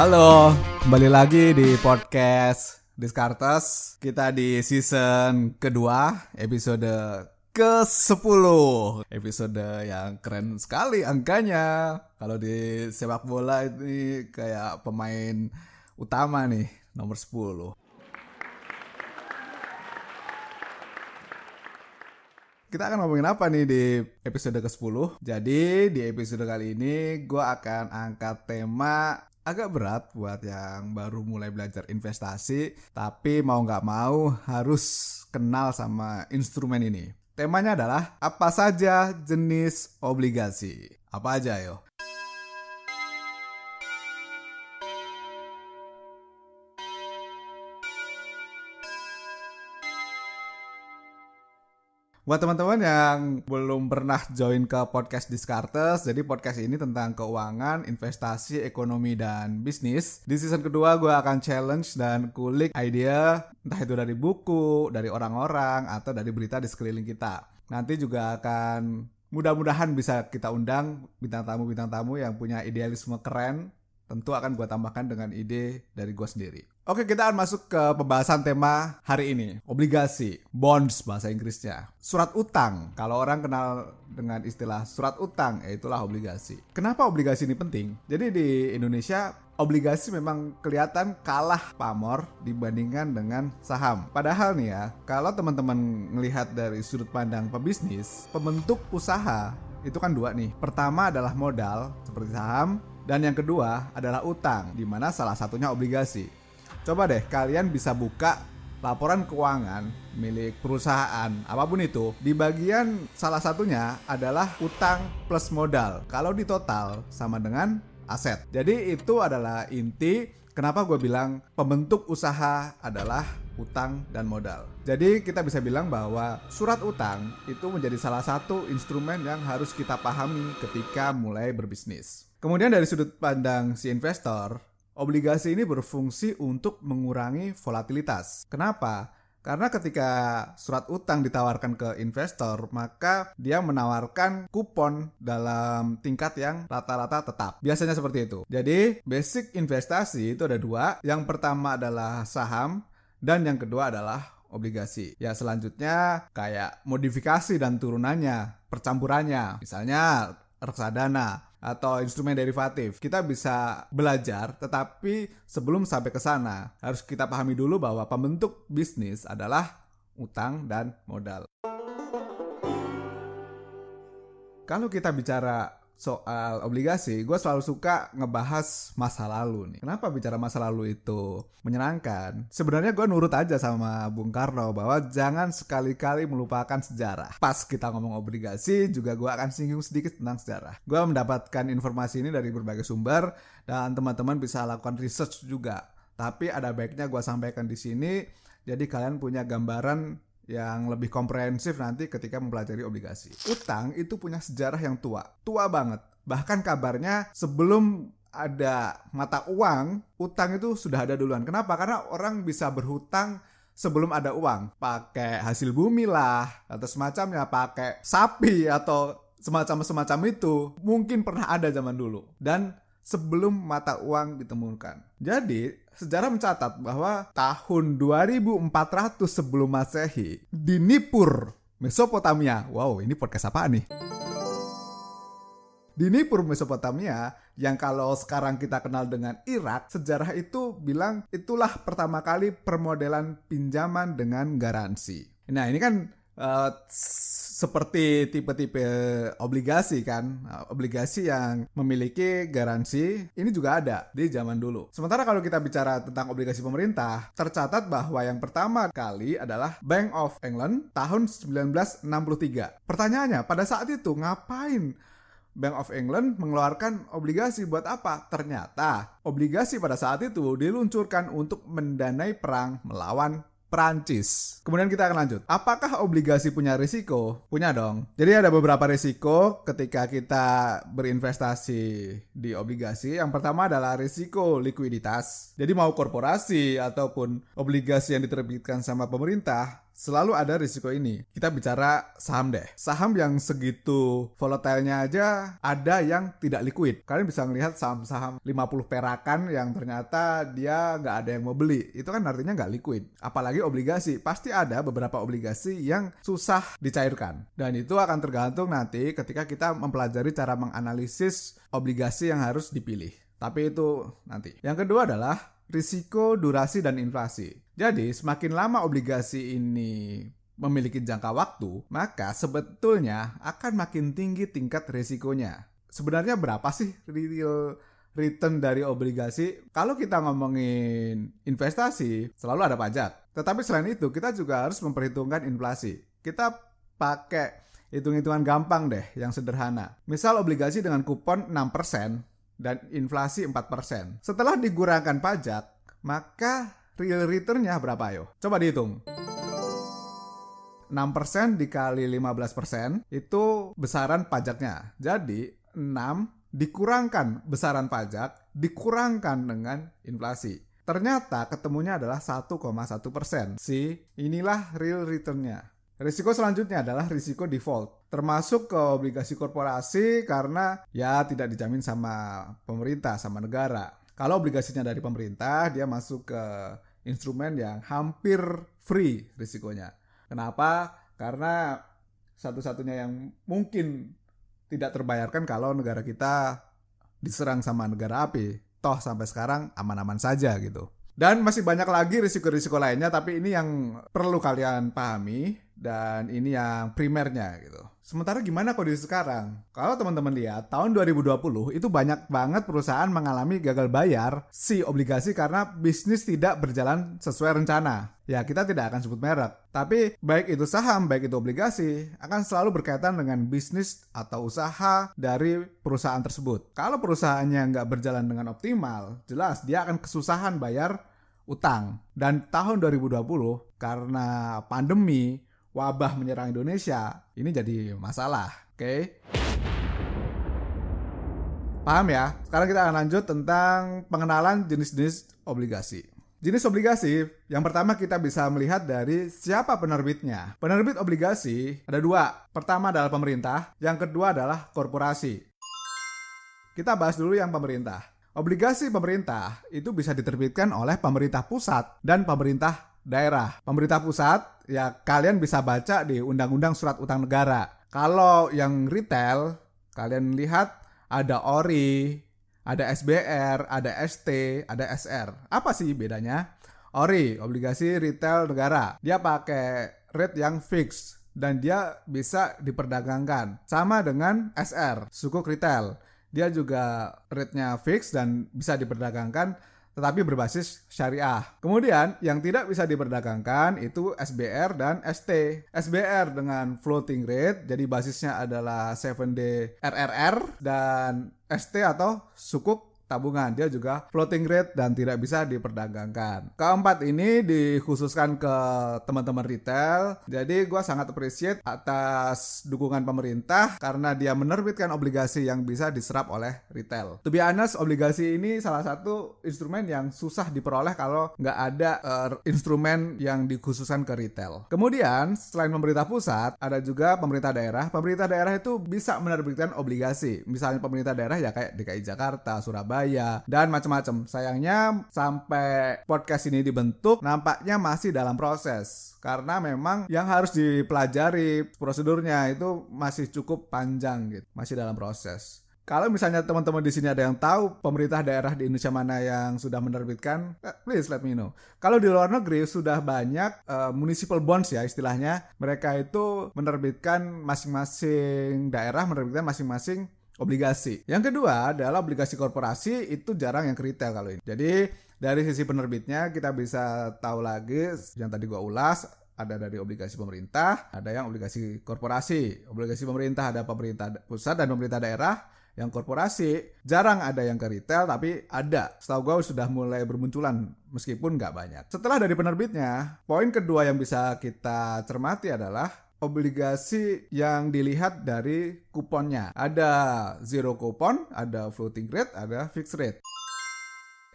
Halo, kembali lagi di podcast Diskartes. Kita di season kedua, episode ke-10. Episode yang keren sekali angkanya. Kalau di sepak bola ini kayak pemain utama nih, nomor 10. Kita akan ngomongin apa nih di episode ke-10? Jadi di episode kali ini gue akan angkat tema agak berat buat yang baru mulai belajar investasi tapi mau nggak mau harus kenal sama instrumen ini. Temanya adalah apa saja jenis obligasi? Apa aja yo? Buat teman-teman yang belum pernah join ke podcast Discartes, jadi podcast ini tentang keuangan, investasi, ekonomi, dan bisnis. Di season kedua gue akan challenge dan kulik ide, entah itu dari buku, dari orang-orang, atau dari berita di sekeliling kita. Nanti juga akan mudah-mudahan bisa kita undang bintang tamu-bintang tamu yang punya idealisme keren, tentu akan gue tambahkan dengan ide dari gue sendiri. Oke, kita akan masuk ke pembahasan tema hari ini. Obligasi, bonds bahasa Inggrisnya. Surat utang, kalau orang kenal dengan istilah surat utang, ya itulah obligasi. Kenapa obligasi ini penting? Jadi di Indonesia, obligasi memang kelihatan kalah pamor dibandingkan dengan saham. Padahal nih ya, kalau teman-teman melihat dari sudut pandang pebisnis, pembentuk usaha itu kan dua nih. Pertama adalah modal, seperti saham, dan yang kedua adalah utang, di mana salah satunya obligasi. Coba deh kalian bisa buka laporan keuangan milik perusahaan apa pun itu. Di bagian salah satunya adalah utang plus modal. Kalau di total sama dengan aset. Jadi itu adalah inti kenapa gue bilang pembentuk usaha adalah utang dan modal. Jadi kita bisa bilang bahwa surat utang itu menjadi salah satu instrumen yang harus kita pahami ketika mulai berbisnis. Kemudian dari sudut pandang si investor obligasi ini berfungsi untuk mengurangi volatilitas. Kenapa? Karena ketika surat utang ditawarkan ke investor, maka dia menawarkan kupon dalam tingkat yang rata-rata tetap. Biasanya seperti itu. Jadi, basic investasi itu ada dua. Yang pertama adalah saham, dan yang kedua adalah obligasi. Ya selanjutnya kayak modifikasi dan turunannya, percampurannya. Misalnya reksadana, atau instrumen derivatif. Kita bisa belajar, tetapi sebelum sampai ke sana, harus kita pahami dulu bahwa pembentuk bisnis adalah utang dan modal. Kalau kita bicara soal obligasi, gue selalu suka ngebahas masa lalu nih. Kenapa bicara masa lalu itu menyenangkan? Sebenarnya gue nurut aja sama Bung Karno bahwa jangan sekali-kali melupakan sejarah. Pas kita ngomong obligasi, juga gue akan singgung sedikit tentang sejarah. Gue mendapatkan informasi ini dari berbagai sumber dan teman-teman bisa lakukan research juga. Tapi ada baiknya gue sampaikan di sini, jadi kalian punya gambaran yang lebih komprehensif nanti ketika mempelajari obligasi. Utang itu punya sejarah yang tua, tua banget. Bahkan kabarnya sebelum ada mata uang, utang itu sudah ada duluan. Kenapa? Karena orang bisa berhutang sebelum ada uang, pakai hasil bumi lah atau semacamnya, pakai sapi atau semacam semacam itu mungkin pernah ada zaman dulu dan sebelum mata uang ditemukan. Jadi, sejarah mencatat bahwa tahun 2400 sebelum Masehi di Nippur, Mesopotamia. Wow, ini podcast apa nih? Di Nippur, Mesopotamia, yang kalau sekarang kita kenal dengan Irak, sejarah itu bilang itulah pertama kali permodelan pinjaman dengan garansi. Nah, ini kan uh, seperti tipe-tipe obligasi kan. Obligasi yang memiliki garansi ini juga ada di zaman dulu. Sementara kalau kita bicara tentang obligasi pemerintah tercatat bahwa yang pertama kali adalah Bank of England tahun 1963 pertanyaannya pada saat itu ngapain Bank of England mengeluarkan obligasi? Buat apa? Ternyata obligasi pada saat itu diluncurkan untuk mendanai perang melawan Prancis. Kemudian kita akan lanjut. Apakah obligasi punya risiko? Punya dong. Jadi ada beberapa risiko ketika kita berinvestasi di obligasi. Yang pertama adalah risiko likuiditas. Jadi mau korporasi ataupun obligasi yang diterbitkan sama pemerintah selalu ada risiko ini. Kita bicara saham deh. Saham yang segitu volatilenya aja ada yang tidak liquid. Kalian bisa melihat saham-saham 50 perakan yang ternyata dia nggak ada yang mau beli. Itu kan artinya nggak liquid. Apalagi obligasi. Pasti ada beberapa obligasi yang susah dicairkan. Dan itu akan tergantung nanti ketika kita mempelajari cara menganalisis obligasi yang harus dipilih. Tapi itu nanti. Yang kedua adalah risiko, durasi, dan inflasi. Jadi, semakin lama obligasi ini memiliki jangka waktu, maka sebetulnya akan makin tinggi tingkat risikonya. Sebenarnya berapa sih real return dari obligasi? Kalau kita ngomongin investasi, selalu ada pajak. Tetapi selain itu, kita juga harus memperhitungkan inflasi. Kita pakai hitung-hitungan gampang deh, yang sederhana. Misal obligasi dengan kupon 6%, dan inflasi 4%. Setelah dikurangkan pajak, maka real returnnya berapa ayo? Coba dihitung. 6% dikali 15% itu besaran pajaknya. Jadi 6 dikurangkan besaran pajak dikurangkan dengan inflasi. Ternyata ketemunya adalah 1,1 persen. Si inilah real returnnya. Risiko selanjutnya adalah risiko default, termasuk ke obligasi korporasi karena ya tidak dijamin sama pemerintah, sama negara. Kalau obligasinya dari pemerintah, dia masuk ke instrumen yang hampir free risikonya. Kenapa? Karena satu-satunya yang mungkin tidak terbayarkan kalau negara kita diserang sama negara api. Toh sampai sekarang aman-aman saja gitu. Dan masih banyak lagi risiko-risiko lainnya, tapi ini yang perlu kalian pahami dan ini yang primernya gitu. Sementara gimana kondisi sekarang? Kalau teman-teman lihat, tahun 2020 itu banyak banget perusahaan mengalami gagal bayar si obligasi karena bisnis tidak berjalan sesuai rencana. Ya, kita tidak akan sebut merek. Tapi baik itu saham, baik itu obligasi, akan selalu berkaitan dengan bisnis atau usaha dari perusahaan tersebut. Kalau perusahaannya nggak berjalan dengan optimal, jelas dia akan kesusahan bayar utang. Dan tahun 2020, karena pandemi, wabah menyerang Indonesia, ini jadi masalah. Oke. Okay? Paham ya? Sekarang kita akan lanjut tentang pengenalan jenis-jenis obligasi. Jenis obligasi, yang pertama kita bisa melihat dari siapa penerbitnya. Penerbit obligasi ada dua. Pertama adalah pemerintah, yang kedua adalah korporasi. Kita bahas dulu yang pemerintah. Obligasi pemerintah itu bisa diterbitkan oleh pemerintah pusat dan pemerintah daerah. Pemerintah pusat ya kalian bisa baca di Undang-Undang Surat Utang Negara. Kalau yang retail kalian lihat ada ORI, ada SBR, ada ST, ada SR. Apa sih bedanya? ORI, obligasi retail negara. Dia pakai rate yang fix dan dia bisa diperdagangkan. Sama dengan SR, sukuk retail. Dia juga rate-nya fix dan bisa diperdagangkan tetapi berbasis syariah. Kemudian yang tidak bisa diperdagangkan itu SBR dan ST. SBR dengan floating rate jadi basisnya adalah 7D RRR dan ST atau sukuk tabungan. Dia juga floating rate dan tidak bisa diperdagangkan. Keempat ini dikhususkan ke teman-teman retail. Jadi gue sangat appreciate atas dukungan pemerintah karena dia menerbitkan obligasi yang bisa diserap oleh retail. To be honest, obligasi ini salah satu instrumen yang susah diperoleh kalau nggak ada uh, instrumen yang dikhususkan ke retail. Kemudian, selain pemerintah pusat, ada juga pemerintah daerah. Pemerintah daerah itu bisa menerbitkan obligasi. Misalnya pemerintah daerah ya kayak DKI Jakarta, Surabaya, Surabaya dan macam-macam. Sayangnya sampai podcast ini dibentuk nampaknya masih dalam proses karena memang yang harus dipelajari prosedurnya itu masih cukup panjang gitu, masih dalam proses. Kalau misalnya teman-teman di sini ada yang tahu pemerintah daerah di Indonesia mana yang sudah menerbitkan, eh, please let me know. Kalau di luar negeri sudah banyak uh, municipal bonds ya istilahnya, mereka itu menerbitkan masing-masing daerah menerbitkan masing-masing obligasi. Yang kedua adalah obligasi korporasi itu jarang yang retail kalau ini. Jadi dari sisi penerbitnya kita bisa tahu lagi yang tadi gua ulas ada dari obligasi pemerintah, ada yang obligasi korporasi. Obligasi pemerintah ada pemerintah pusat dan pemerintah daerah. Yang korporasi jarang ada yang ke retail tapi ada. Setahu gue sudah mulai bermunculan meskipun nggak banyak. Setelah dari penerbitnya, poin kedua yang bisa kita cermati adalah obligasi yang dilihat dari kuponnya. Ada zero coupon, ada floating rate, ada fixed rate.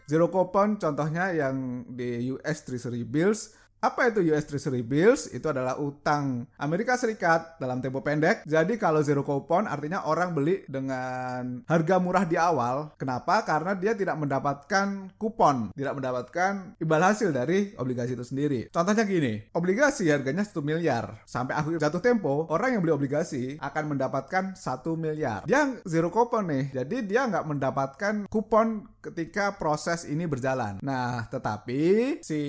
Zero coupon contohnya yang di US Treasury Bills Apa itu US Treasury Bills? Itu adalah utang Amerika Serikat dalam tempo pendek. Jadi kalau zero coupon artinya orang beli dengan harga murah di awal. Kenapa? Karena dia tidak mendapatkan kupon, tidak mendapatkan imbal hasil dari obligasi itu sendiri. Contohnya gini, obligasi harganya 1 miliar. Sampai akhir jatuh tempo, orang yang beli obligasi akan mendapatkan 1 miliar. Dia zero coupon nih, jadi dia nggak mendapatkan kupon ketika proses ini berjalan. Nah, tetapi si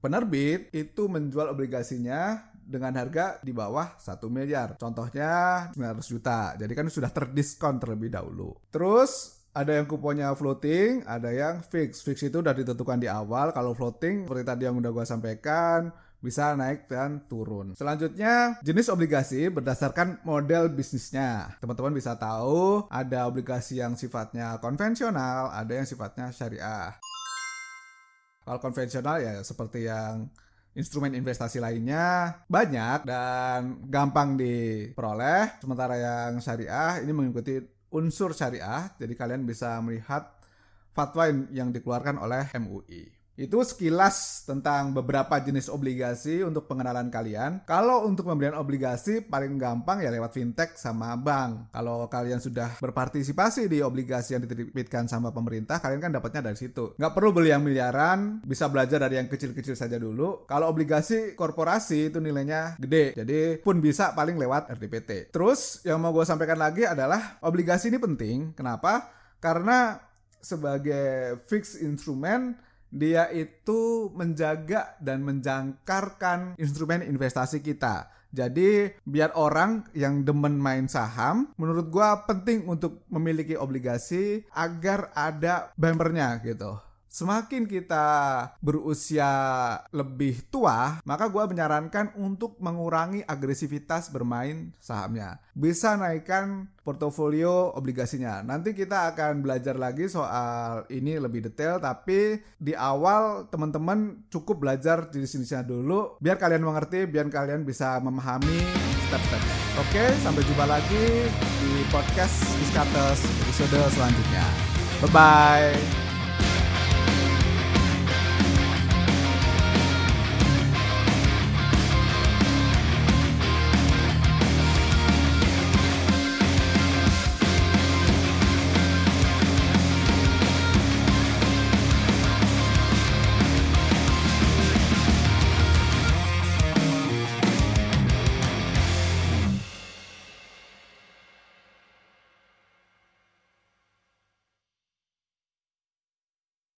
penerbit itu menjual obligasinya dengan harga di bawah 1 miliar. Contohnya 900 juta. Jadi kan sudah terdiskon terlebih dahulu. Terus ada yang kuponnya floating, ada yang fix. Fix itu udah ditentukan di awal. Kalau floating, seperti tadi yang udah gue sampaikan, bisa naik dan turun. Selanjutnya, jenis obligasi berdasarkan model bisnisnya. Teman-teman bisa tahu ada obligasi yang sifatnya konvensional, ada yang sifatnya syariah. Kalau konvensional ya seperti yang instrumen investasi lainnya banyak dan gampang diperoleh. Sementara yang syariah ini mengikuti unsur syariah, jadi kalian bisa melihat fatwa yang dikeluarkan oleh MUI. Itu sekilas tentang beberapa jenis obligasi untuk pengenalan kalian. Kalau untuk pembelian obligasi paling gampang ya lewat fintech sama bank. Kalau kalian sudah berpartisipasi di obligasi yang diterbitkan sama pemerintah, kalian kan dapatnya dari situ. Nggak perlu beli yang miliaran, bisa belajar dari yang kecil-kecil saja dulu. Kalau obligasi korporasi itu nilainya gede, jadi pun bisa paling lewat RDPT. Terus yang mau gue sampaikan lagi adalah obligasi ini penting. Kenapa? Karena sebagai fixed instrument dia itu menjaga dan menjangkarkan instrumen investasi kita. Jadi biar orang yang demen main saham, menurut gua penting untuk memiliki obligasi agar ada bumpernya gitu. Semakin kita berusia lebih tua, maka gue menyarankan untuk mengurangi agresivitas bermain sahamnya. Bisa naikkan portofolio obligasinya. Nanti kita akan belajar lagi soal ini lebih detail, tapi di awal teman-teman cukup belajar di sini dulu, biar kalian mengerti, biar kalian bisa memahami step-stepnya. Oke, sampai jumpa lagi di podcast Discutters episode selanjutnya. Bye-bye.